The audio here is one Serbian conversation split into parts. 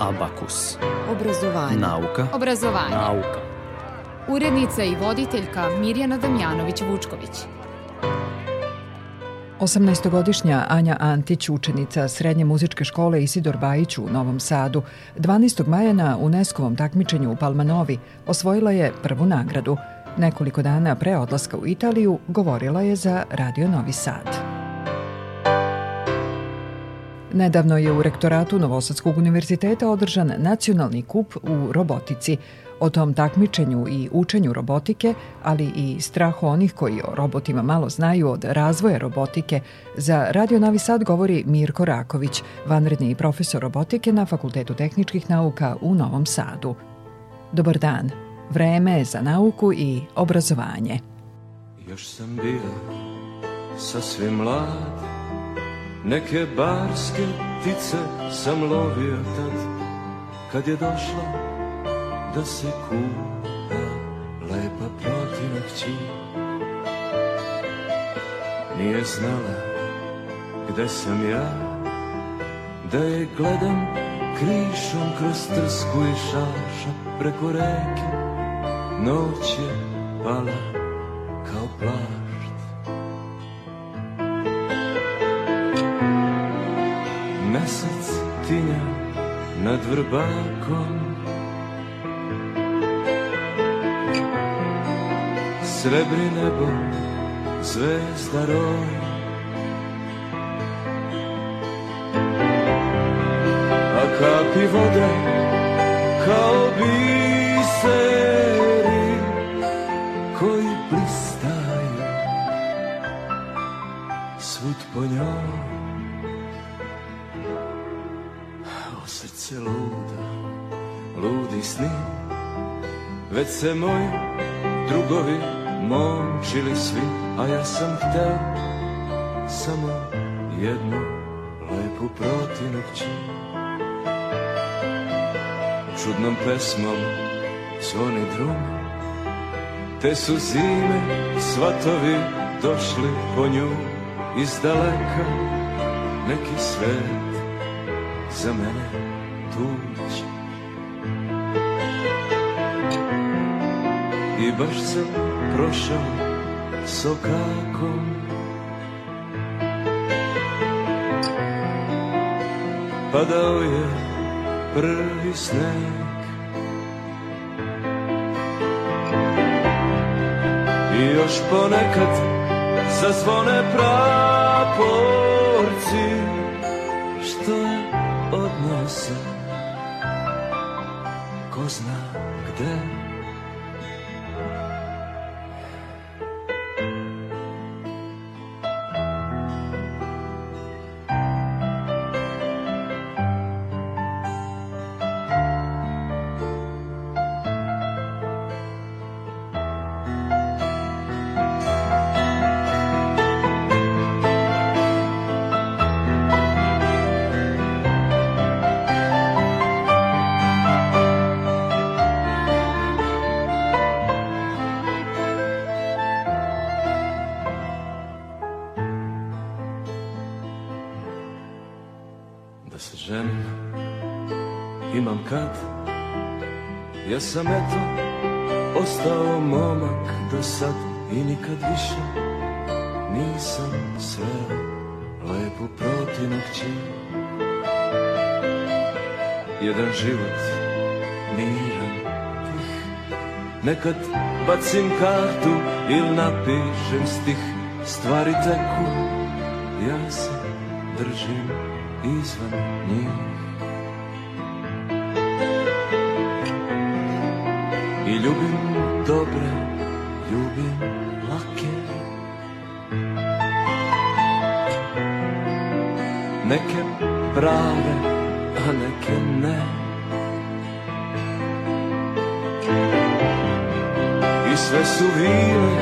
Abakus. Obrazovanje. Nauka. Obrazovanje. Nauka. Urednica i voditeljka Mirjana Damjanović-Vučković. 18-godišnja Anja Antić, učenica Srednje muzičke škole Isidor Bajić u Novom Sadu, 12. maja na UNESCO-vom takmičenju u Palmanovi osvojila je prvu nagradu. Nekoliko dana pre odlaska u Italiju govorila je za Radio Novi Sad. Nedavno je u rektoratu Novosadskog univerziteta održan nacionalni kup u robotici. O tom takmičenju i učenju robotike, ali i strahu onih koji o robotima malo znaju od razvoja robotike, za Radio Novi Sad govori Mirko Raković, vanredni profesor robotike na Fakultetu tehničkih nauka u Novom Sadu. Dobar dan. Vreme je za nauku i obrazovanje. Još sam bio sasvim mlad Neke barske ptice sam lovio tad Kad je došla da se kupa Lepa protina kći. Nije znala gde sam ja Da je gledam krišom kroz trsku i šaša Preko reke. Noć je pala kao plaž mesec tinja nad vrbakom. Srebri nebo, zvezda roj. A kapi vode kao biseri koji blistaju svud po njoj sni. Već se moji drugovi momčili svi A ja sam hteo samo jednu lepu protinu kći Čudnom pesmom zvoni drum Te su zime svatovi došli po nju Iz daleka. Neki svet za mene I baš sam prošao sokakom Padao je prvi sneg. I još ponekad zazvone praporci. Što je odnosa Ko zna gde thank you. Sam eto ostao momak do sad i nikad više nisam sreo lepu protinu kći. Jedan život miran, nekad bacim kartu ili napišem stih, stvari teku, ja se držim izvan njih. Neke prave, a neke ne. I sve su vile,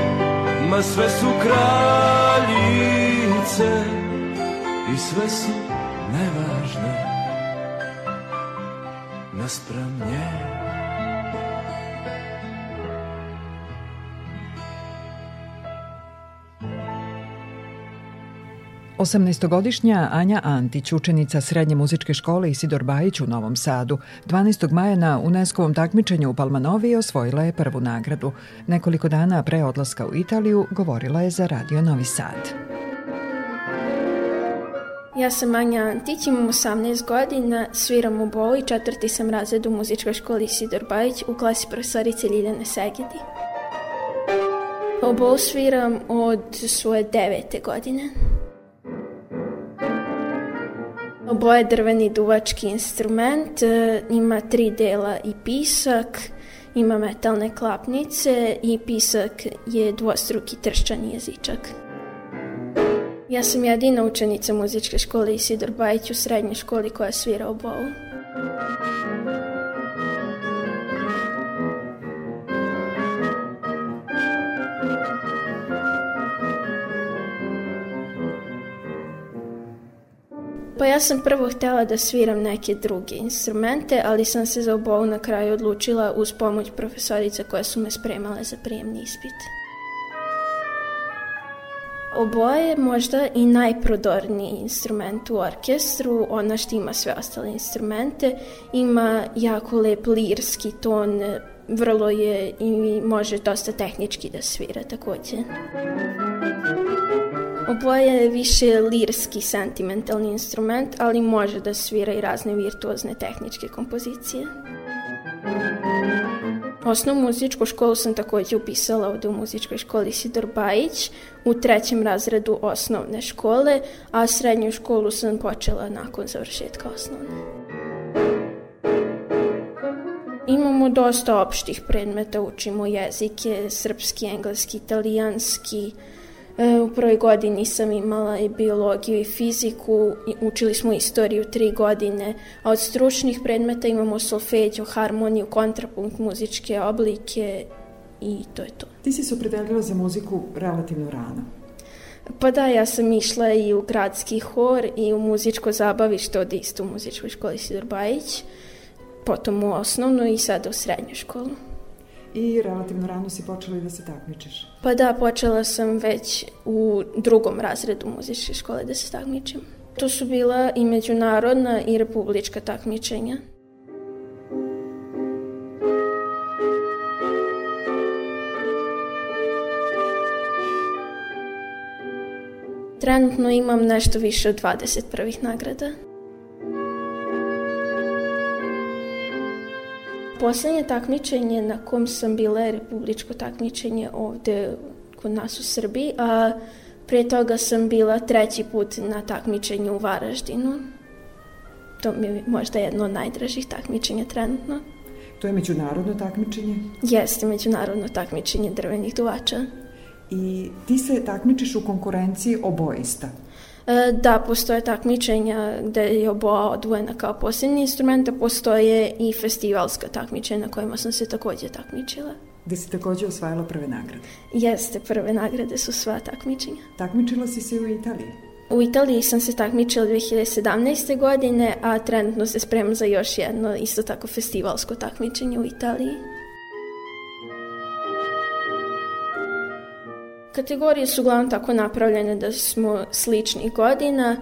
ma sve su kraljice. I sve su nevažne naspram nje 18-godišnja Anja Antić, učenica Srednje muzičke škole Isidor Bajić u Novom Sadu, 12. maja na UNESCO-ovom takmičenju u Palmanovi osvojila je prvu nagradu. Nekoliko dana pre odlaska u Italiju govorila je za Radio Novi Sad. Ja sam Anja Antić, imam 18 godina, sviram u bolu i četvrti sam razred u muzičkoj školi Isidor Bajić u klasi profesorice Ljiljane Segedi. Obol sviram od svoje devete godine. Oboje drveni duvački instrument, e, ima tri dela i pisak, ima metalne klapnice i pisak je dvostruki tršćani jezičak. Ja sam jedina učenica muzičke škole Isidor Bajić u srednjoj školi koja svira obovu. Pa ja sam prvo htela da sviram neke druge instrumente, ali sam se za obovu na kraju odlučila uz pomoć profesorica koje su me spremale za prijemni ispit. Oboje je možda i najprodorniji instrument u orkestru, ona što ima sve ostale instrumente, ima jako lep lirski ton, vrlo je i može dosta tehnički da svira takođe. Oboje je više lirski, sentimentalni instrument, ali može da svira i razne virtuozne tehničke kompozicije. Osnovnu muzičku školu sam takođe upisala ovde u muzičkoj školi Sidor Bajić u trećem razredu osnovne škole, a srednju školu sam počela nakon završetka osnovne. Imamo dosta opštih predmeta, učimo jezike, srpski, engleski, italijanski, u prvoj godini sam imala i biologiju i fiziku, učili smo istoriju tri godine, a od stručnih predmeta imamo solfeđu, harmoniju, kontrapunkt, muzičke oblike i to je to. Ti si se opredelila za muziku relativno rano. Pa da, ja sam išla i u gradski hor i u muzičko zabavište od istu muzičkoj školi Sidor Bajić, potom u osnovnu i sada u srednju školu i relativno rano si počela da se takmičiš. Pa da, počela sam već u drugom razredu muzičke škole da se takmičim. To su bila i međunarodna i republička takmičenja. Trenutno imam nešto više od 20 prvih nagrada. Poslednje takmičenje na kom sam bila je republičko takmičenje ovde kod nas u Srbiji, a pre toga sam bila treći put na takmičenju u Varaždinu. To mi je možda jedno od najdražih takmičenja trenutno. To je međunarodno takmičenje? Jeste, međunarodno takmičenje drvenih duvača. I ti se takmičiš u konkurenciji obojista? E, da, postoje takmičenja gde je oboa odvojena kao posljednji instrument, a postoje i festivalska takmičenja na kojima sam se takođe takmičila. Gde si takođe osvajala prve nagrade? Jeste, prve nagrade su sva takmičenja. Takmičila si se u Italiji? U Italiji sam se takmičila 2017. godine, a trenutno se spremam za još jedno isto tako festivalsko takmičenje u Italiji. Kategorije su uglavnom tako napravljene da smo sličnih godina,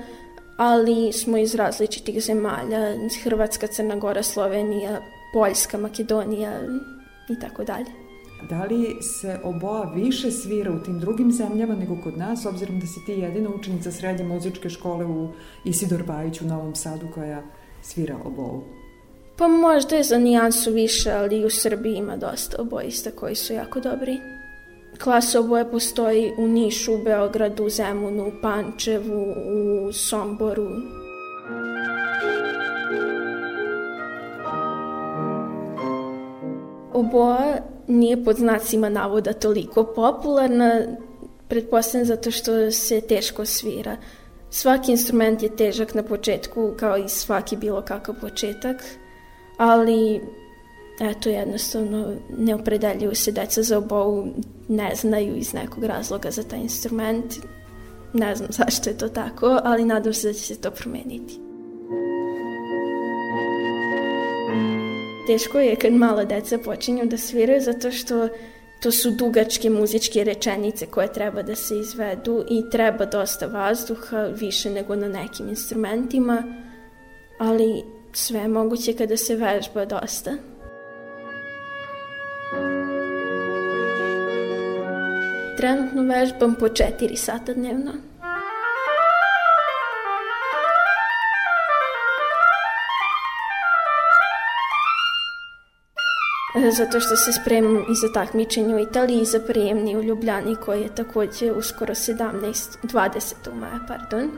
ali smo iz različitih zemalja, Hrvatska, Crna Gora, Slovenija, Poljska, Makedonija i tako dalje. Da li se oboa više svira u tim drugim zemljama nego kod nas, obzirom da si ti jedina učenica srednje muzičke škole u Isidor Bajić u Novom Sadu koja svira obovu? Pa možda je za nijansu više, ali u Srbiji ima dosta obojista koji su jako dobri. Klasa oboje postoji u Nišu, Beogradu, Zemunu, Pančevu, u Somboru. Oboja nije pod znacima navoda toliko popularna, pretpostavljam zato što se teško svira. Svaki instrument je težak na početku, kao i svaki bilo kakav početak, ali eto jednostavno ne opredeljuju se deca za obovu, ne znaju iz nekog razloga za taj instrument. Ne znam zašto je to tako, ali nadam se da će se to promeniti. Teško je kad mala deca počinju da sviraju zato što To su dugačke muzičke rečenice koje treba da se izvedu i treba dosta vazduha, više nego na nekim instrumentima, ali sve je moguće kada se vežba dosta. Trenutno vežbam po 4 sata dnevno. zato što se spremam i za takmičenje u Italiji i za prijemni u Ljubljani koji je takođe uskoro 17, 20. maja, pardon.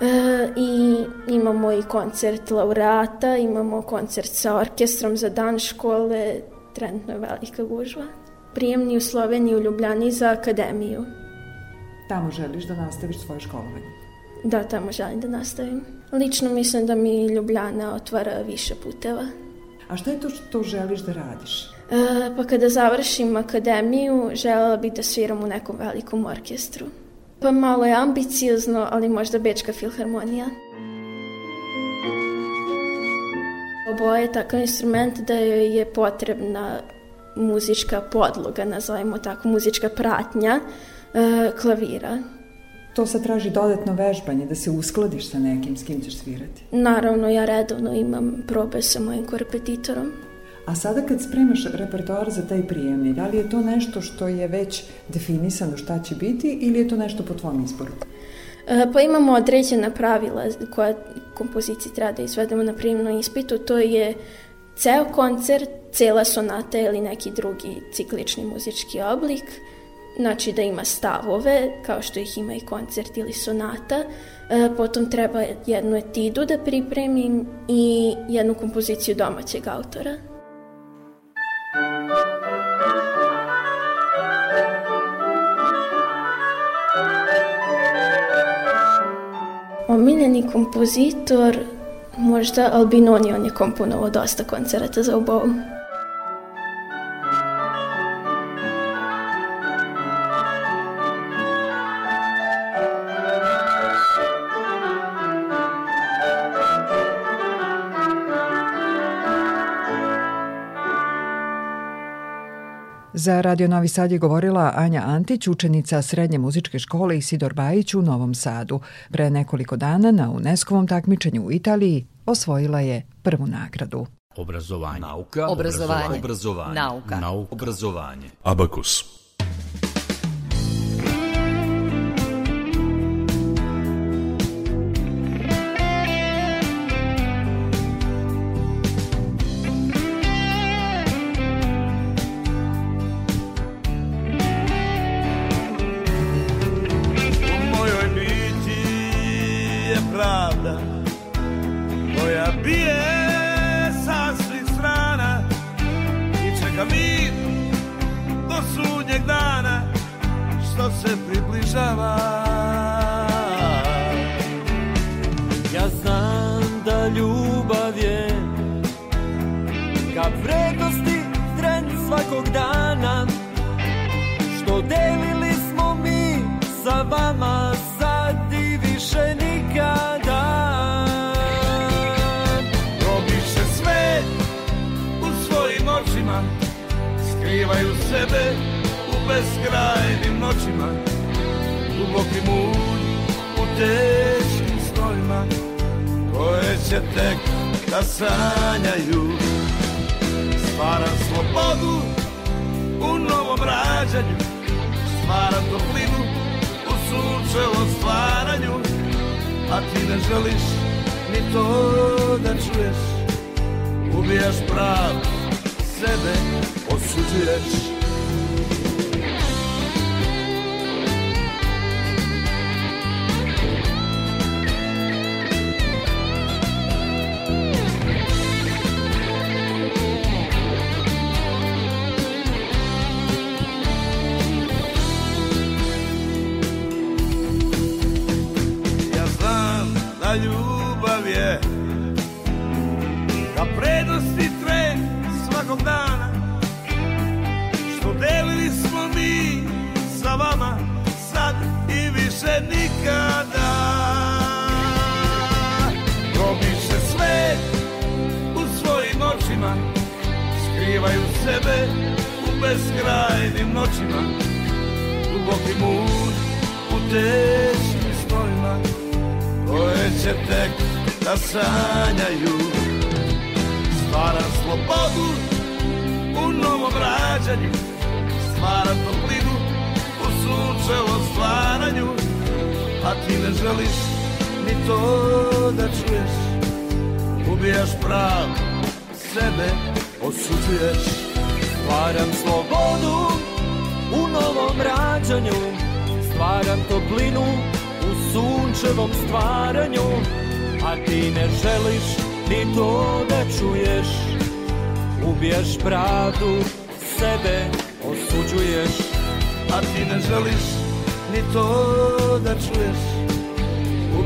E, I imamo i koncert laureata, imamo koncert sa orkestrom za dan škole, trenutno je velika gužva. Prijemni u Sloveniji u Ljubljani za akademiju. Tamo želiš da nastaviš svoje školovanje? Da, tamo želim da nastavim. Lično mislim da mi Ljubljana otvara više puteva. A šta je to što želiš da radiš? E, pa kada završim akademiju, želela bih da sviram u nekom velikom orkestru. Pa malo je ambiciozno, ali možda Bečka filharmonija. Oboje je takav instrument da joj je potrebna muzička podloga, nazovemo tako, muzička pratnja e, klavira. To sad traži dodatno vežbanje, da se uskladiš sa nekim s kim ćeš svirati. Naravno, ja redovno imam probe sa mojim korepetitorom. A sada kad spremaš repertoar za taj prijemni, da li je to nešto što je već definisano šta će biti ili je to nešto po tvom izboru? E, pa imamo određena pravila koja kompoziciji treba da izvedemo na prijemnom ispitu. To je ceo koncert, cela sonata ili neki drugi ciklični muzički oblik, znači da ima stavove, kao što ih ima i koncert ili sonata, e, potom treba jednu etidu da pripremim i jednu kompoziciju domaćeg autora. Omiljeni kompozitor, možda Albinoni, on je komponovao dosta koncerata za obovu. Za Radio Novi Sad je govorila Anja Antić, učenica Srednje muzičke škole Isidor Bajić u Novom Sadu. Pre nekoliko dana na UNESCO-vom takmičenju u Italiji osvojila je prvu nagradu. Obrazovanje. Nauka. Obrazovanje. Obrazovanje. Nauka. Nauka. Obrazovanje. Abakus.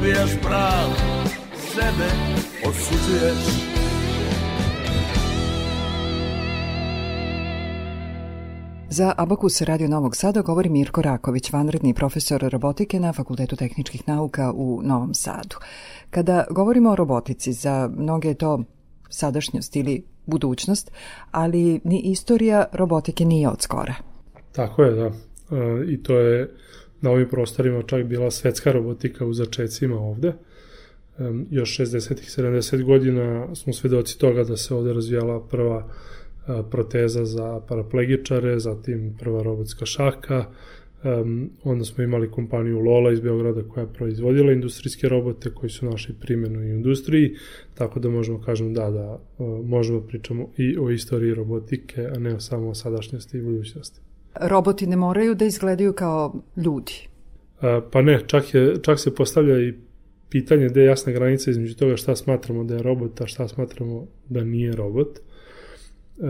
Ubijaš pravdu, sebe osuđuješ Za Abakus Radio Novog Sada govori Mirko Raković, vanredni profesor robotike na Fakultetu tehničkih nauka u Novom Sadu. Kada govorimo o robotici, za mnoge je to sadašnjost ili budućnost, ali ni istorija robotike nije od skora. Tako je, da. E, I to je na ovim prostorima čak bila svetska robotika u začecima ovde. E, još 60. 70. godina smo svedoci toga da se ovde razvijala prva proteza za paraplegičare, zatim prva robotska šaka, onda smo imali kompaniju Lola iz Beograda koja je proizvodila industrijske robote koji su našli primjenu i industriji, tako da možemo kažem da, da uh, možemo pričamo i o istoriji robotike, a ne samo o sadašnjosti i budućnosti. Roboti ne moraju da izgledaju kao ljudi? Uh, pa ne, čak, je, čak se postavlja i pitanje gde je jasna granica između toga šta smatramo da je robot, a šta smatramo da nije robot. Uh,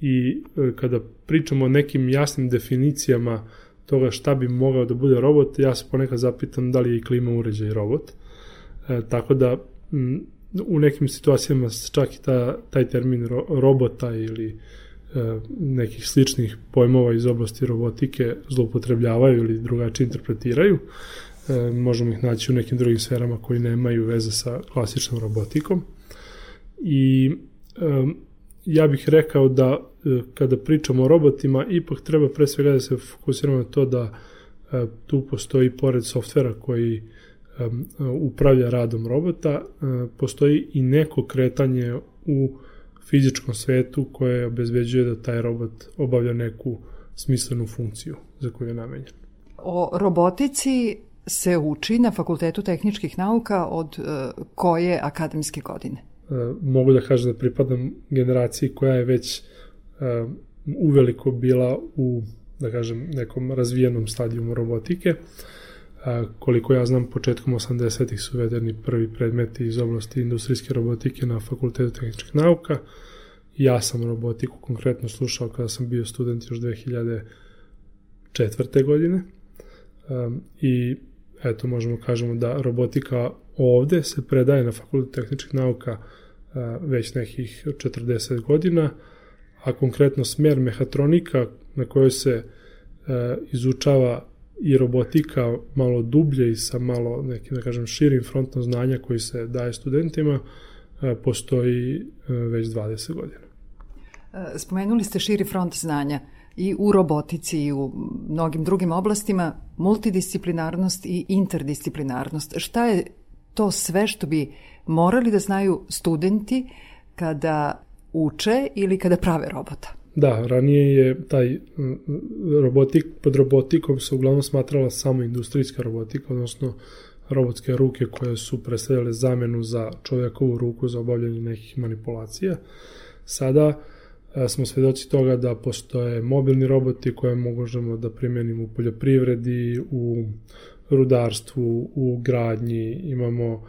I e, kada pričamo o nekim jasnim definicijama toga šta bi mogao da bude robot, ja se ponekad zapitam da li je i klima uređaj robot. E, tako da u nekim situacijama čak i ta, taj termin ro, robota ili e, nekih sličnih pojmova iz oblasti robotike zloupotrebljavaju ili drugačije interpretiraju. E, možemo ih naći u nekim drugim sferama koji nemaju veze sa klasičnom robotikom. I um, ja bih rekao da e, kada pričamo o robotima, ipak treba pre svega da se fokusiramo na to da e, tu postoji pored softvera koji upravlja radom robota, e, postoji i neko kretanje u fizičkom svetu koje obezbeđuje da taj robot obavlja neku smislenu funkciju za koju je namenjen. O robotici se uči na Fakultetu tehničkih nauka od koje akademske godine? Eh, mogu da kažem da pripadam generaciji koja je već uh, uveliko bila u da kažem nekom razvijenom stadijumu robotike. Uh, koliko ja znam, početkom 80-ih su uvedeni prvi predmeti iz oblasti industrijske robotike na Fakultetu tehničkih nauka. Ja sam robotiku konkretno slušao kada sam bio student još 2004. godine. I eto, možemo kažemo da robotika ovde se predaje na Fakultetu tehničkih nauka već nekih 40 godina, a konkretno smer mehatronika na kojoj se izučava i robotika malo dublje i sa malo nekim, da kažem, širim frontom znanja koji se daje studentima, postoji već 20 godina. Spomenuli ste širi front znanja i u robotici i u mnogim drugim oblastima, multidisciplinarnost i interdisciplinarnost. Šta je to sve što bi morali da znaju studenti kada uče ili kada prave robota? Da, ranije je taj robotik, pod robotikom se uglavnom smatrala samo industrijska robotika, odnosno robotske ruke koje su predstavljale zamenu za čovjekovu ruku za obavljanje nekih manipulacija. Sada smo svedoci toga da postoje mobilni roboti koje možemo da primenimo u poljoprivredi, u rudarstvu, u gradnji, imamo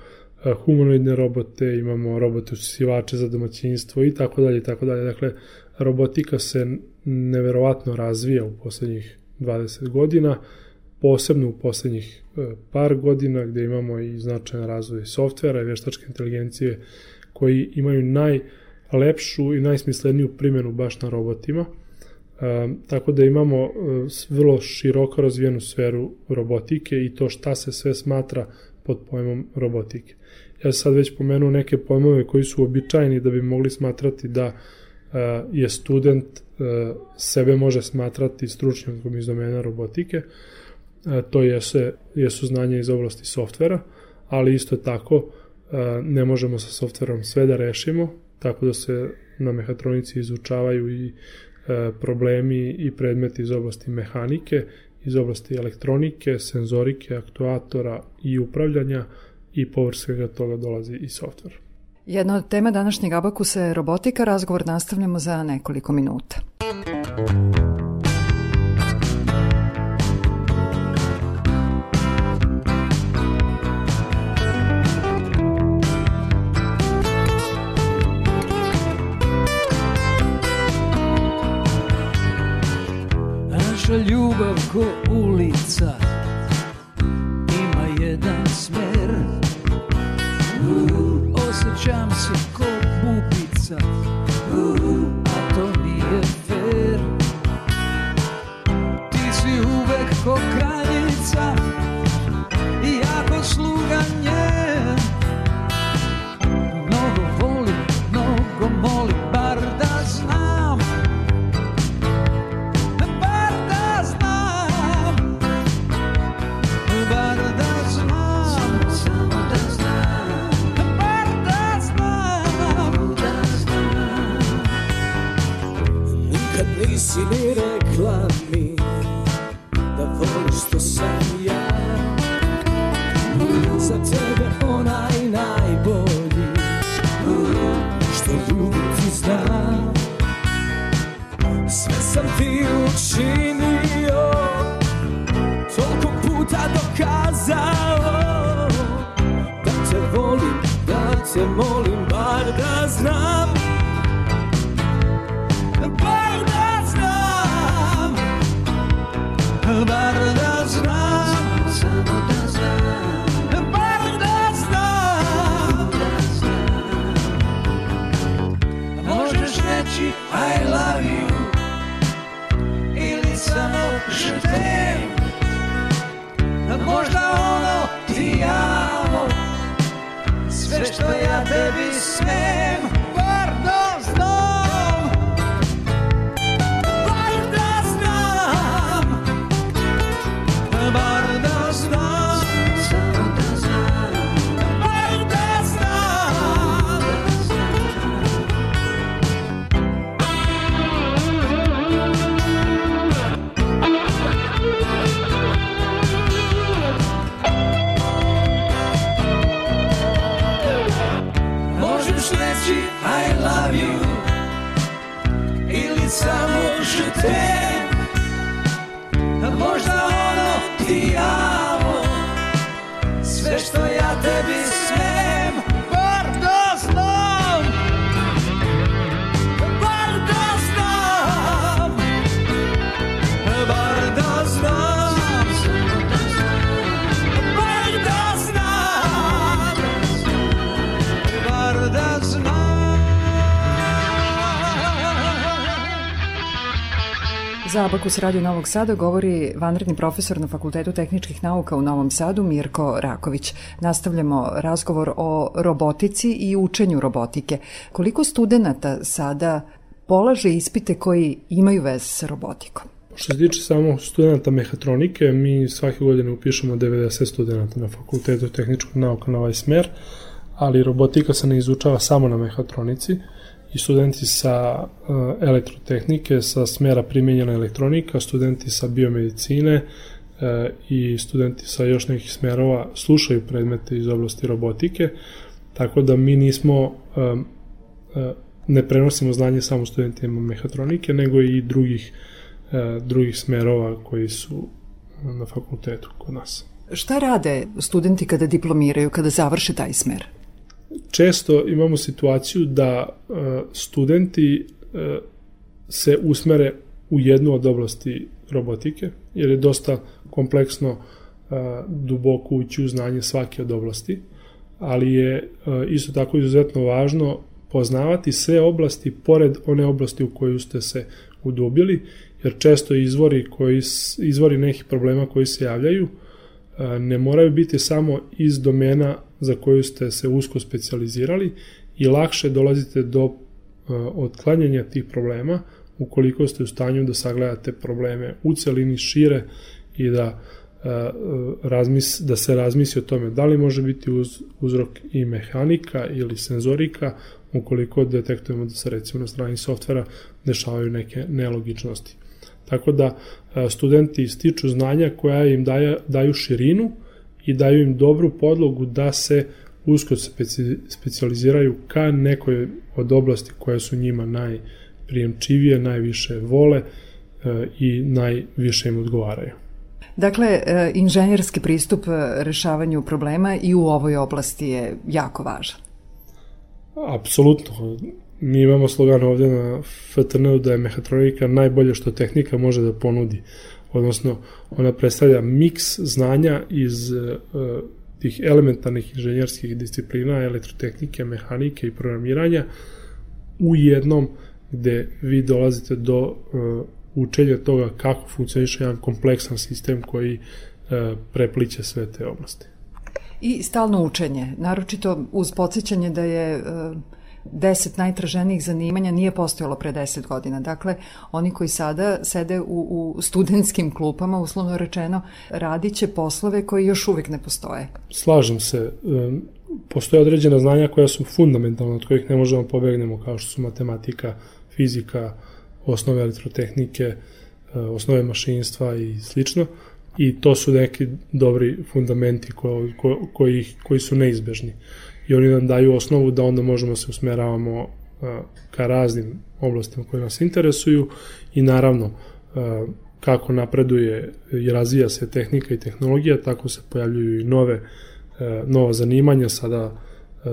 humanoidne robote, imamo robote usisivače za domaćinstvo i tako dalje i tako dalje. Dakle, robotika se neverovatno razvija u poslednjih 20 godina, posebno u poslednjih e, par godina gde imamo i značajan razvoj softvera i veštačke inteligencije koji imaju najlepšu i najsmisleniju primjenu baš na robotima. E, tako da imamo e, vrlo široko razvijenu sferu robotike i to šta se sve smatra pod pojmom robotike. Ja sam sad već pomenuo neke pojmove koji su običajni da bi mogli smatrati da je student sebe može smatrati stručnjakom iz domena robotike, to jesu, jesu znanja iz oblasti softvera, ali isto tako ne možemo sa softverom sve da rešimo, tako da se na mehatronici izučavaju i problemi i predmeti iz oblasti mehanike, iz oblasti elektronike, senzorike, aktuatora i upravljanja i povrh svega toga dolazi i softver. Jedna od tema današnjeg abakusa je robotika, razgovor nastavljamo za nekoliko minuta. Naša ljubav ko ulica reći I love you. Ili samo je t'aime A Možda ono ti amo Sve što ja tebi smem Za Abakus Radio Novog Sada govori vanredni profesor na Fakultetu tehničkih nauka u Novom Sadu Mirko Raković. Nastavljamo razgovor o robotici i učenju robotike. Koliko studenta sada polaže ispite koji imaju veze sa robotikom? Što se tiče samo studenta mehatronike, mi svake godine upišemo 90 studenta na fakultetu tehničkog nauka na ovaj smer, ali robotika se ne izučava samo na mehatronici i studenti sa uh, elektrotehnike, sa smera primenjena elektronika, studenti sa biomedicine uh, i studenti sa još nekih smerova slušaju predmete iz oblasti robotike, tako da mi nismo uh, ne prenosimo znanje samo studentima mehatronike, nego i drugih drugih smerova koji su na fakultetu kod nas. Šta rade studenti kada diplomiraju, kada završe taj smer? Često imamo situaciju da e, studenti e, se usmere u jednu od oblasti robotike, jer je dosta kompleksno e, duboko ući u znanje svake od oblasti, ali je isto tako izuzetno važno poznavati sve oblasti pored one oblasti u koju ste se udubili, jer često izvori, koji, izvori nekih problema koji se javljaju ne moraju biti samo iz domena za koju ste se usko specijalizirali i lakše dolazite do otklanjanja tih problema ukoliko ste u stanju da sagledate probleme u celini šire i da razmis, da se razmisli o tome da li može biti uz, uzrok i mehanika ili senzorika ukoliko detektujemo da se recimo na strani softvera dešavaju neke nelogičnosti. Tako da studenti stiču znanja koja im daje, daju širinu i daju im dobru podlogu da se usko speci, specializiraju ka nekoj od oblasti koje su njima najprijemčivije, najviše vole i najviše im odgovaraju. Dakle, e, inženjerski pristup e, rešavanju problema i u ovoj oblasti je jako važan. Apsolutno. Mi imamo slogan ovde na FTN-u da je mehatronika najbolje što tehnika može da ponudi. Odnosno, ona predstavlja miks znanja iz uh, tih elementarnih inženjerskih disciplina, elektrotehnike, mehanike i programiranja u jednom gde vi dolazite do uh, učenja toga kako funkcioniše jedan kompleksan sistem koji uh, prepliće sve te oblasti. I stalno učenje, naročito uz podsjećanje da je uh, deset najtraženijih zanimanja nije postojalo pre deset godina. Dakle, oni koji sada sede u, u studentskim klupama, uslovno rečeno, radit će poslove koji još uvek ne postoje. Slažem se. Postoje određena znanja koja su fundamentalna, od kojih ne možemo pobegnemo, kao što su matematika, fizika, osnove elektrotehnike, osnove mašinstva i slično. I to su neki dobri fundamenti ko, ko, koji, koji su neizbežni i oni nam daju osnovu da onda možemo se usmeravamo ka raznim oblastima koje nas interesuju i naravno kako napreduje i razvija se tehnika i tehnologija, tako se pojavljuju i nove nova zanimanja, sada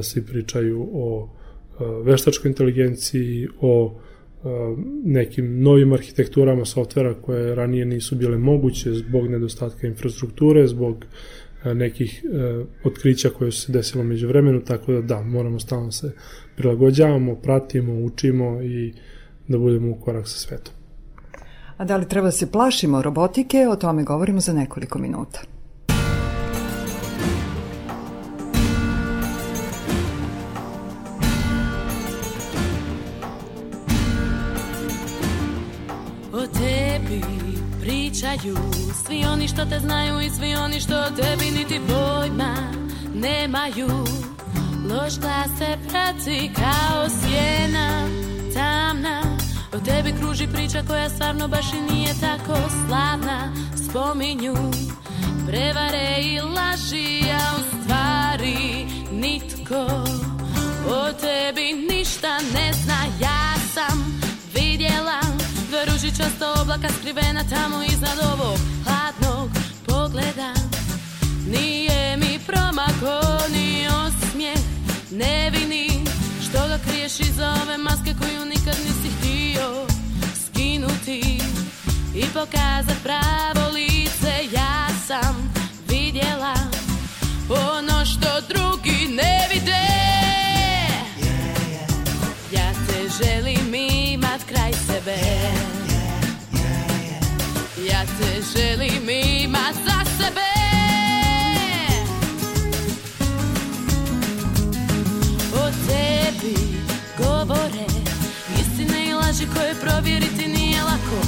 svi pričaju o veštačkoj inteligenciji, o nekim novim arhitekturama softvera koje ranije nisu bile moguće zbog nedostatka infrastrukture, zbog nekih e, otkrića koje su se desilo među vremenu, tako da da, moramo stalno se prilagođavamo, pratimo, učimo i da budemo u korak sa svetom. A da li treba da se plašimo robotike, o tome govorimo za nekoliko minuta. Pričaju Svi oni što te znaju i svi oni što tebi niti pojma nemaju. Loš glas se prati kao sjena tamna. O tebi kruži priča koja stvarno baš i nije tako slavna. Spominju prevare i laži, a u stvari nitko O tebi ništa ne zna, ja sam vidjela Dva ružičasta oblaka skrivena tamo iznad ovog hladnog pogleda. Nije mi promako ni osmijeh nevini Što ga kriješ iza ove maske koju nikad nisi htio skinuti I pokazat pravo lice. Ja sam vidjela Ono što drugi ne vide. Ja te želim imat kraj sebe Te želim imat za sebe. O tebi govore Istine i laži koje provjeriti nije lako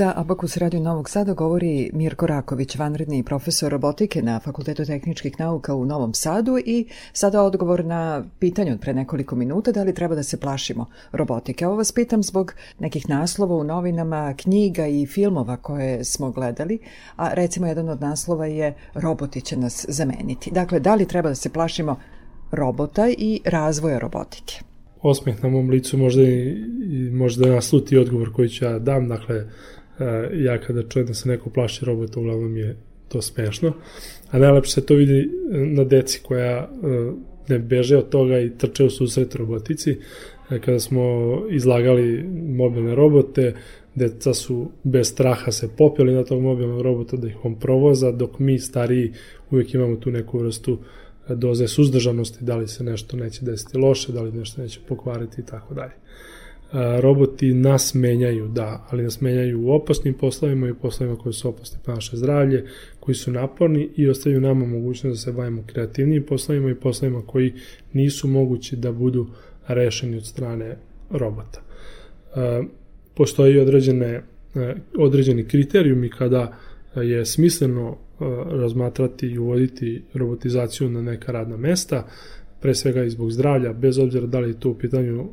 Za Abakus Radio Novog Sada govori Mirko Raković, vanredni profesor robotike na Fakultetu tehničkih nauka u Novom Sadu i sada odgovor na pitanje od pre nekoliko minuta da li treba da se plašimo robotike. Ovo vas pitam zbog nekih naslova u novinama, knjiga i filmova koje smo gledali, a recimo jedan od naslova je roboti će nas zameniti. Dakle, da li treba da se plašimo robota i razvoja robotike? Osmeh na mom licu možda i, možda nasluti odgovor koji ću ja dam, dakle, ja kada čujem da se neko plaši robota, uglavnom je to smešno. A najlepše se to vidi na deci koja ne beže od toga i trče u susret robotici. Kada smo izlagali mobilne robote, deca su bez straha se popeli na tog mobilnog robota da ih on provoza, dok mi stariji uvijek imamo tu neku vrstu doze suzdržanosti, da li se nešto neće desiti loše, da li nešto neće pokvariti i tako dalje roboti nas menjaju, da, ali nas menjaju u opasnim poslovima i poslovima koji su opasni po naše zdravlje, koji su naporni i ostavljaju nama mogućnost da se bavimo kreativnim poslovima i poslovima koji nisu mogući da budu rešeni od strane robota. Postoji određene, određeni kriterijumi kada je smisleno razmatrati i uvoditi robotizaciju na neka radna mesta, pre svega i zbog zdravlja, bez obzira da li je to u pitanju e,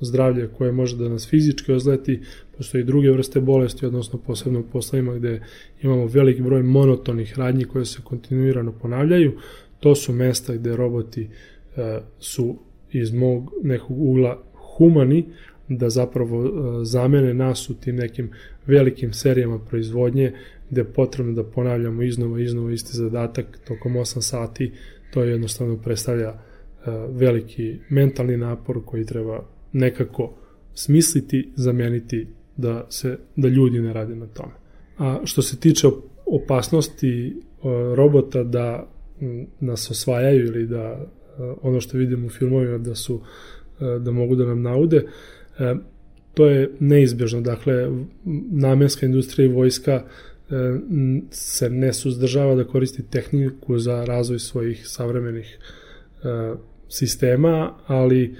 zdravlje koje može da nas fizički ozleti, postoje i druge vrste bolesti, odnosno posebno u poslovima gde imamo veliki broj monotonih radnji koje se kontinuirano ponavljaju, to su mesta gde roboti e, su iz mog nekog ugla humani, da zapravo e, zamene nas u tim nekim velikim serijama proizvodnje gde je potrebno da ponavljamo iznova iznova isti zadatak tokom 8 sati, to jednostavno predstavlja veliki mentalni napor koji treba nekako smisliti, zameniti da se da ljudi ne rade na tome. A što se tiče opasnosti e, robota da nas osvajaju ili da e, ono što vidimo u filmovima da su da mogu da nam naude, to je neizbežno. Dakle, namenska industrija i vojska se ne suzdržava da koristi tehniku za razvoj svojih savremenih sistema, ali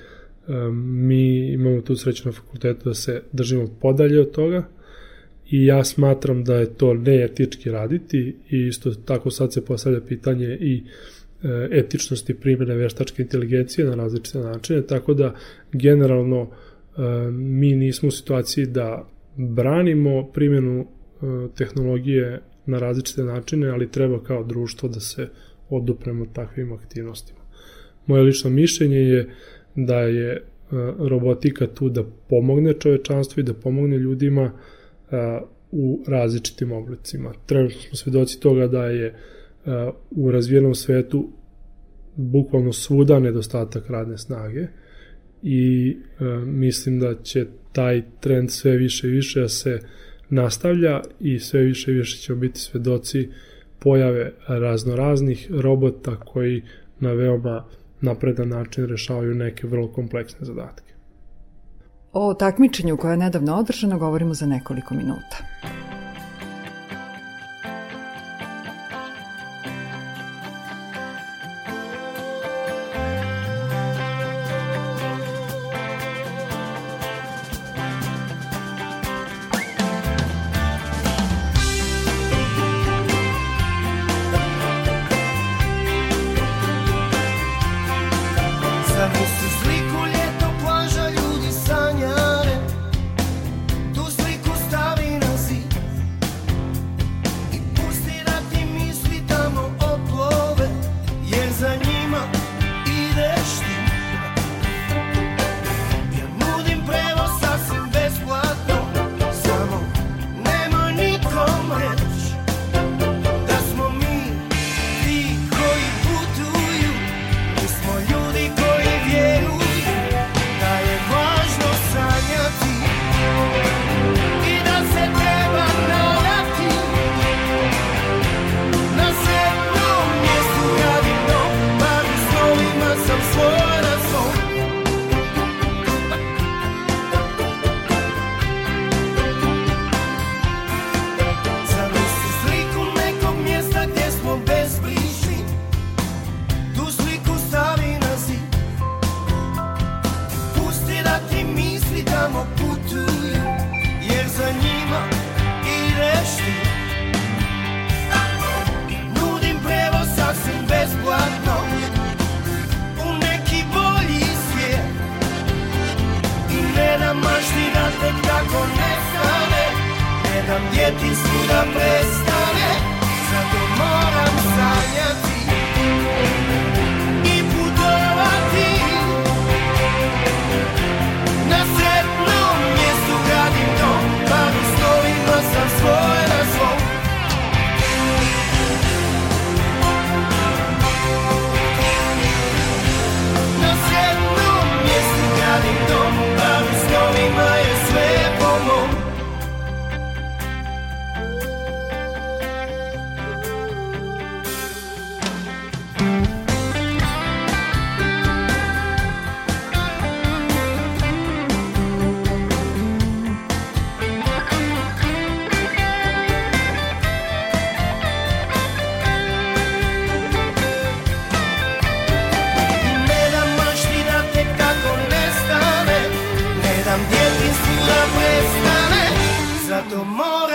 mi imamo tu sreću na fakultetu da se držimo podalje od toga i ja smatram da je to neetički raditi i isto tako sad se postavlja pitanje i e, etičnosti primjene veštačke inteligencije na različite načine, tako da generalno e, mi nismo u situaciji da branimo primjenu e, tehnologije na različite načine, ali treba kao društvo da se odupremo takvim aktivnostima. Moje lično mišljenje je da je e, robotika tu da pomogne čovečanstvu i da pomogne ljudima e, u različitim oblicima. Trenutno smo svedoci toga da je e, u razvijenom svetu bukvalno svuda nedostatak radne snage i mislim da će taj trend sve više i više da se nastavlja i sve više i više ćemo biti svedoci pojave raznoraznih robota koji na veoma napredan način rešavaju neke vrlo kompleksne zadatke. O takmičenju koje je nedavno održano govorimo za nekoliko minuta.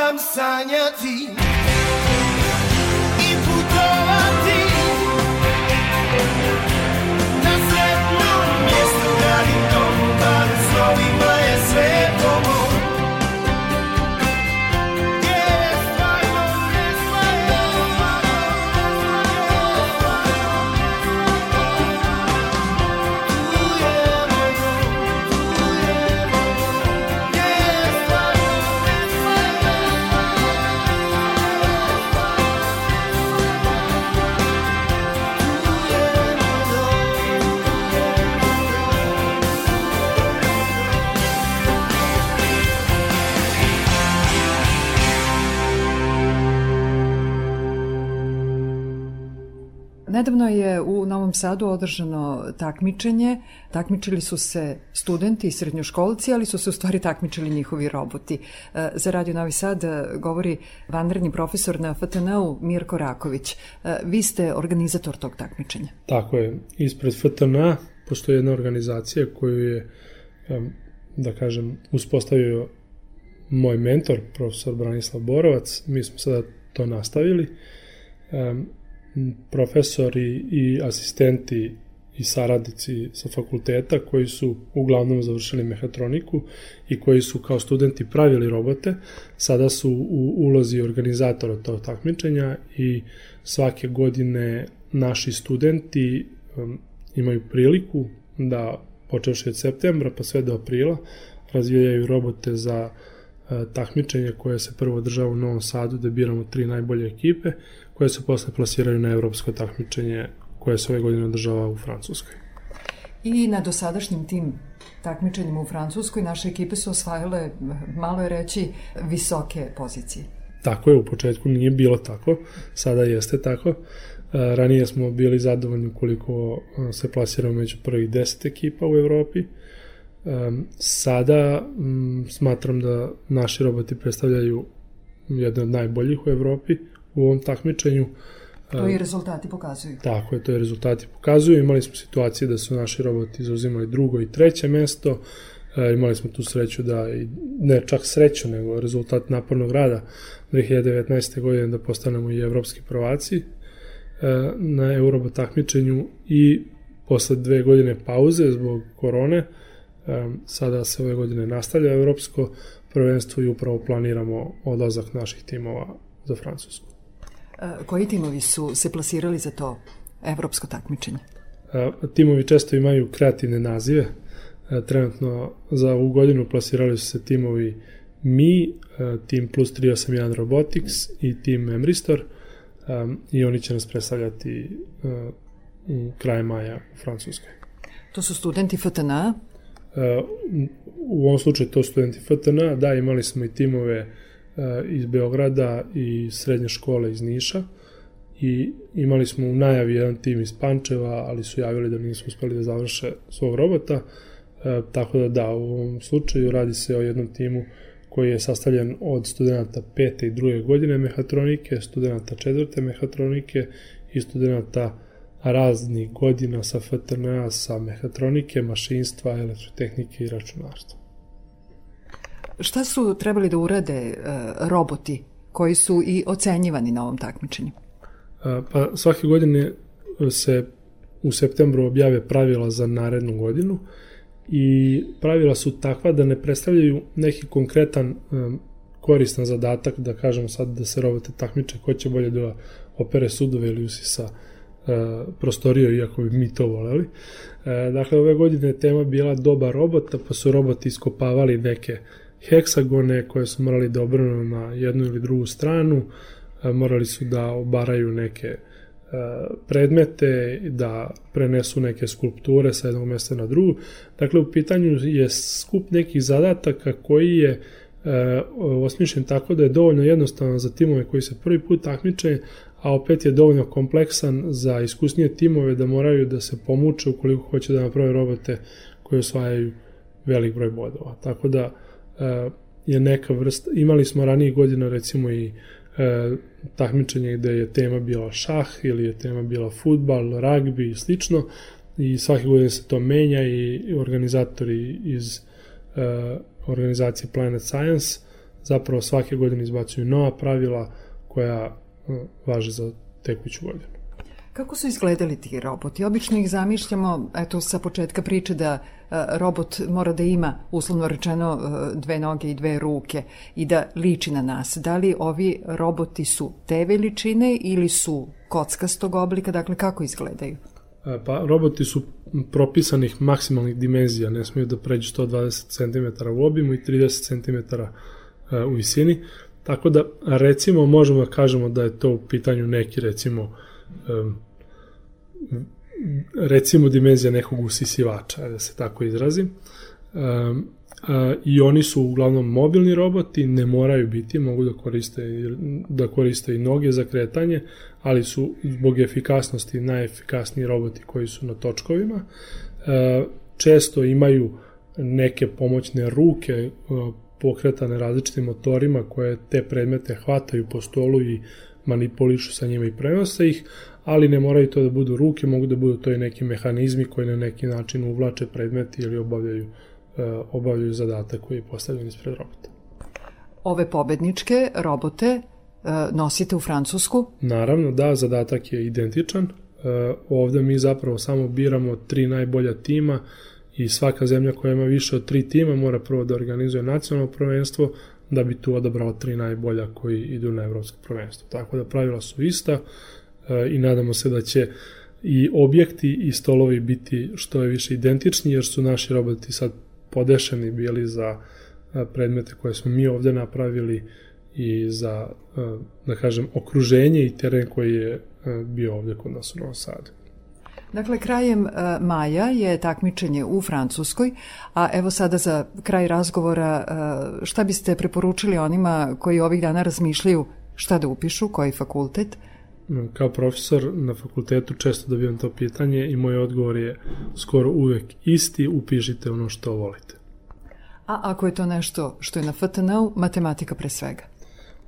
I'm Sanya T. Nedavno je u Novom Sadu održano takmičenje. Takmičili su se studenti i srednjoškolci, ali su se u stvari takmičili njihovi roboti. E, za Radio Novi Sad e, govori vanredni profesor na FTN-u Mirko Raković. E, vi ste organizator tog takmičenja. Tako je. Ispred FTN postoji jedna organizacija koju je, da kažem, uspostavio moj mentor, profesor Branislav Borovac. Mi smo sada to nastavili profesori i asistenti i saradnici sa fakulteta koji su uglavnom završili mehatroniku i koji su kao studenti pravili robote, sada su u ulozi organizatora tog takmičenja i svake godine naši studenti imaju priliku da počevši od septembra pa sve do aprila razvijaju robote za uh, takmičenje koje se prvo održava u Novom Sadu da biramo tri najbolje ekipe koje se posle plasiraju na evropsko takmičenje koje se ove godine održava u Francuskoj. I na dosadašnjim tim takmičenjima u Francuskoj naše ekipe su osvajale, malo je reći, visoke pozicije. Tako je, u početku nije bilo tako, sada jeste tako. E, ranije smo bili zadovoljni ukoliko e, se plasiramo među prvih deset ekipa u Evropi. E, sada smatram da naši roboti predstavljaju jedne od najboljih u Evropi, u ovom takmičenju. To i rezultati pokazuju. Tako je, to i rezultati pokazuju. Imali smo situacije da su naši roboti zauzimali drugo i treće mesto. E, imali smo tu sreću da, ne čak sreću, nego rezultat napornog rada 2019. godine da postanemo i evropski prvaci e, na Eurobot takmičenju i posle dve godine pauze zbog korone, e, sada se ove godine nastavlja evropsko prvenstvo i upravo planiramo odlazak naših timova za Francusku. Koji timovi su se plasirali za to evropsko takmičenje? Timovi često imaju kreativne nazive. Trenutno za ovu godinu plasirali su se timovi Mi, tim plus 381 Robotics i tim Emristor i oni će nas predstavljati u kraju maja u Francuskoj. To su studenti FTN? U ovom slučaju to studenti FTN, da, imali smo i timove E, iz Beograda i srednje škole iz Niša i imali smo u najavi jedan tim iz Pančeva, ali su javili da nisu uspeli da završe svog robota, e, tako da da, u ovom slučaju radi se o jednom timu koji je sastavljen od studenta pete i druge godine mehatronike, studenta četvrte mehatronike i studenta raznih godina sa FTNA, sa mehatronike, mašinstva, elektrotehnike i računarstva. Šta su trebali da urade e, roboti koji su i ocenjivani na ovom takmičenju? Pa svake godine se u septembru objave pravila za narednu godinu i pravila su takva da ne predstavljaju neki konkretan koristan zadatak, da kažemo sad da se robote takmiče ko će bolje da opere sudove ili usisa prostorio, iako bi mi to voleli. Dakle, ove godine tema bila doba robota, pa su roboti iskopavali neke uh, heksagone koje su morali da obrnu na jednu ili drugu stranu, e, morali su da obaraju neke e, predmete, da prenesu neke skulpture sa jednog mesta na drugu. Dakle, u pitanju je skup nekih zadataka koji je e, osmišljen tako da je dovoljno jednostavan za timove koji se prvi put takmiče, a opet je dovoljno kompleksan za iskusnije timove da moraju da se pomuče ukoliko hoće da naprave robote koji osvajaju velik broj bodova. Tako da je neka vrsta, imali smo ranije godina recimo i e, takmičenje gde je tema bila šah ili je tema bila futbal, ragbi i slično i svake godine se to menja i organizatori iz e, organizacije Planet Science zapravo svake godine izbacuju nova pravila koja važe za tekuću godinu. Kako su izgledali ti roboti? Obično ih zamišljamo, eto, sa početka priče da e, robot mora da ima, uslovno rečeno, e, dve noge i dve ruke i da liči na nas. Da li ovi roboti su te veličine ili su kockastog oblika? Dakle, kako izgledaju? E, pa, roboti su propisanih maksimalnih dimenzija, ne smiju da pređu 120 cm u obimu i 30 cm u visini, tako da recimo možemo da kažemo da je to u pitanju neki recimo recimo dimenzija nekog usisivača, da se tako izrazim. I oni su uglavnom mobilni roboti, ne moraju biti, mogu da koriste, da koriste i noge za kretanje, ali su zbog efikasnosti najefikasniji roboti koji su na točkovima. Često imaju neke pomoćne ruke uh, pokretane različitim motorima koje te predmete hvataju po stolu i manipulišu sa njima i prenose ih, ali ne moraju to da budu ruke, mogu da budu to i neki mehanizmi koji na neki način uvlače predmeti ili obavljaju, uh, obavljaju zadatak koji je postavljen ispred robota. Ove pobedničke robote uh, nosite u Francusku? Naravno, da, zadatak je identičan. Uh, ovde mi zapravo samo biramo tri najbolja tima i svaka zemlja koja ima više od tri tima mora prvo da organizuje nacionalno prvenstvo da bi tu odabrao tri najbolja koji idu na evropsko prvenstvo. Tako da pravila su ista, i nadamo se da će i objekti i stolovi biti što je više identični, jer su naši roboti sad podešeni bili za predmete koje smo mi ovde napravili i za, da kažem, okruženje i teren koji je bio ovde kod nas u Novom Sadu. Dakle, krajem maja je takmičenje u Francuskoj, a evo sada za kraj razgovora šta biste preporučili onima koji ovih dana razmišljaju šta da upišu, koji fakultet – kao profesor na fakultetu često dobijam to pitanje i moj odgovor je skoro uvek isti, upišite ono što volite. A ako je to nešto što je na FTN-u, matematika pre svega?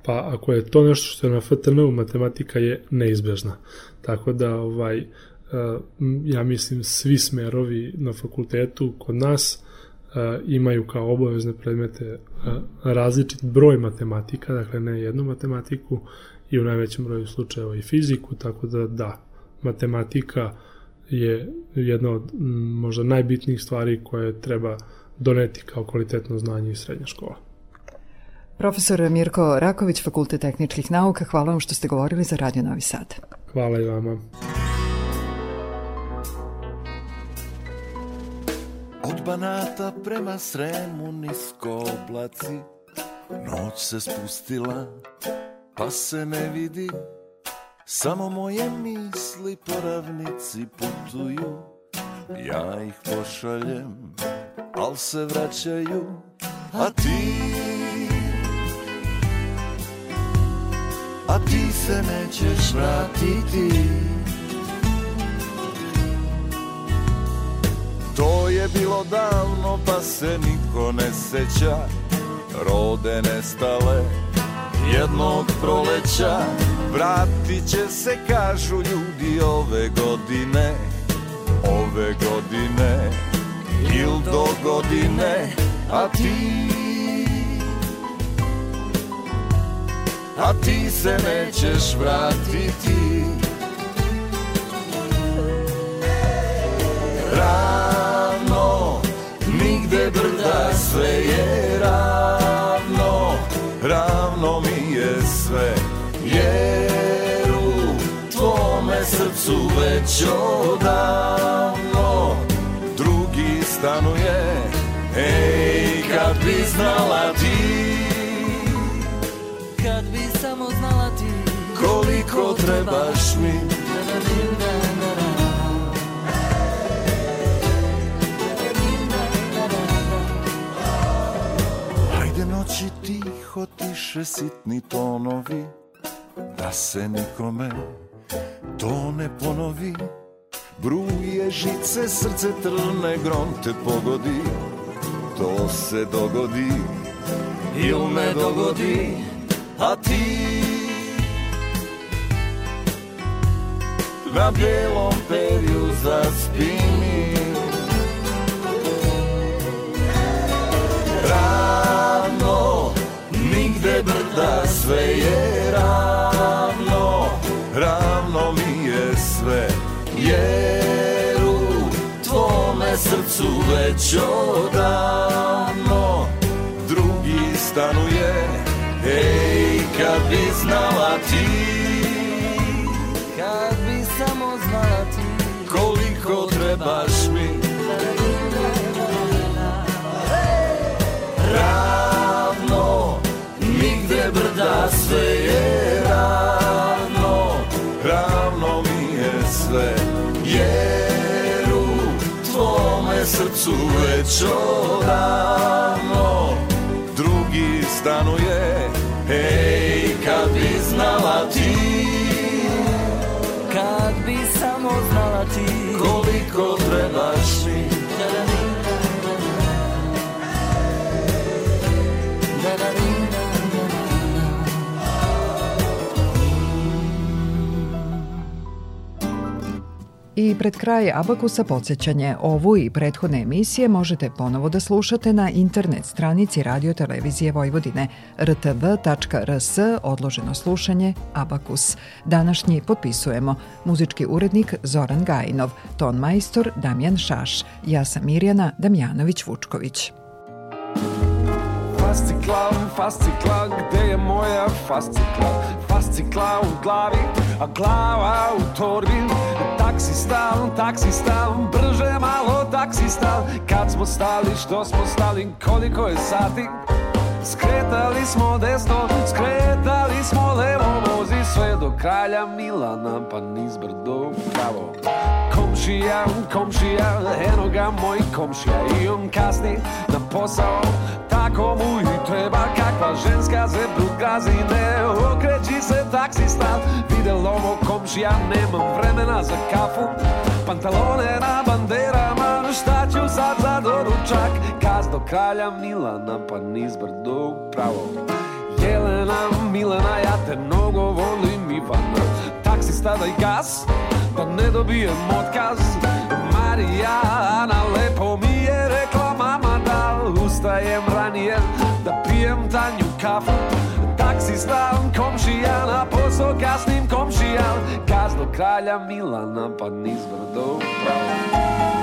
Pa ako je to nešto što je na FTN-u, matematika je neizbežna. Tako da ovaj, eh, ja mislim svi smerovi na fakultetu kod nas eh, imaju kao obavezne predmete eh, različit broj matematika, dakle ne jednu matematiku, i u najvećem broju slučajeva i fiziku, tako da da, matematika je jedna od možda najbitnijih stvari koje treba doneti kao kvalitetno znanje iz srednje škola. Profesor Mirko Raković, Fakultet tehničkih nauka, hvala vam što ste govorili za Radio Novi Sad. Hvala i vama. Od Banata prema Sremu nisko oblaci, noć se spustila, pa se ne vidi Samo moje misli po ravnici putuju. Ja ih pošaljem, al se vraćaju A ti A ti se nećeš vratiti. To je bilo davno pa se niko ne seća Rode nestale jednog proleća Vratit će se, kažu ljudi, ove godine. Ove godine Il do godine A ti A ti se nećeš vratiti. Ravno Nigde brda sve je ravno. Ravno mi sve Jer u tvome srcu već odavno Drugi stanuje Ej, kad bi znala ti Kad bi samo znala ti Koliko trebaš mi Hajde tiše sitni tonovi Da se nikome to ne ponovi. Bruje žice, srce trne, grom te pogodi To se dogodi il ne dogodi A ti? Na belom perju zaspi mi brda sve je ravno Ravno mi je sve. Jer u tvome srcu već odavno Drugi stanuje. Ej, kad bi znala ti Kad bi samo znala ti Koliko trebaš mi. Ravno, nigde brda sve je ravno Ravno mi je sve. Jer u tvome srcu već odavno Drugi stanuje. Ej, kad bi znala ti Kad bi samo znala ti Koliko trebaš pred kraj Abakusa podsjećanje ovu i prethodne emisije možete ponovo da slušate na internet stranici Radio Televizije Vojvodine rtv.rs odloženo slušanje Abakus. Današnji potpisujemo muzički urednik Zoran Gajinov, ton majstor Damjan Šaš, ja sam Mirjana Damjanović-Vučković. Fascikla, fascikla, gde je moja fascikla? Fascikla u glavi, a glava u torbi Taksista, taksista, brže malo taksista Kad smo stali, što smo stali, koliko je sati? Skretali smo desno, skretali smo levo Vozi sve do kralja Milana, pa niz brdo pravo Komšija, komšija, eno ga moj komšija I on kasni na posao, tako mu i treba Kakva ženska zebru gazi, ne okreći se taksista Videl ovo komšija, nemam vremena za kafu. Pantalone na banderama, šta ću sad za doručak? Kaz do kralja Milana, pa niz brdo pravo Jelena, Milena, ja te mnogo volim Ivana. Taksista daj gas, da ne dobijem otkaz. Marijana, lepo Da pijem tanju kafu Taksista, komšija, na posao kasnim komšija Gaz do kralja Milana, pa niz brdo pravo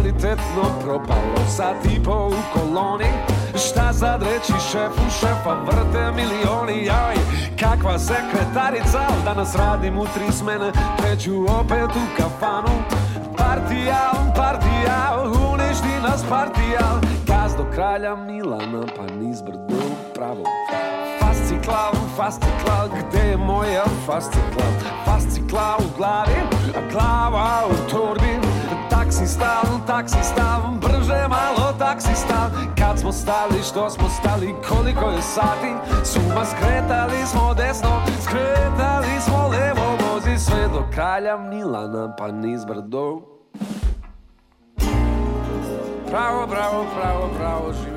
kvalitetno propalo. Sat i po u koloni Šta sad reći šefu, šefa vrte milioni Joj, kakva sekretarica Danas radim u tri smene Kreću opet u kafanu. Partija, partija Uništi nas partija Gaz do kralja Milana Pa niz brdo pravo. Fascikla, fascikla, gde je moja fascikla? Fascikla u glavi, a glava u torbi Taksista, taksista, brže malo taksista Kad smo stali, što smo stali, koliko je sati? Suma skretali smo desno, skretali smo levo Vozi sve do kralja Milana, pa niz brdo. Pravo, bravo, pravo, pravo, živ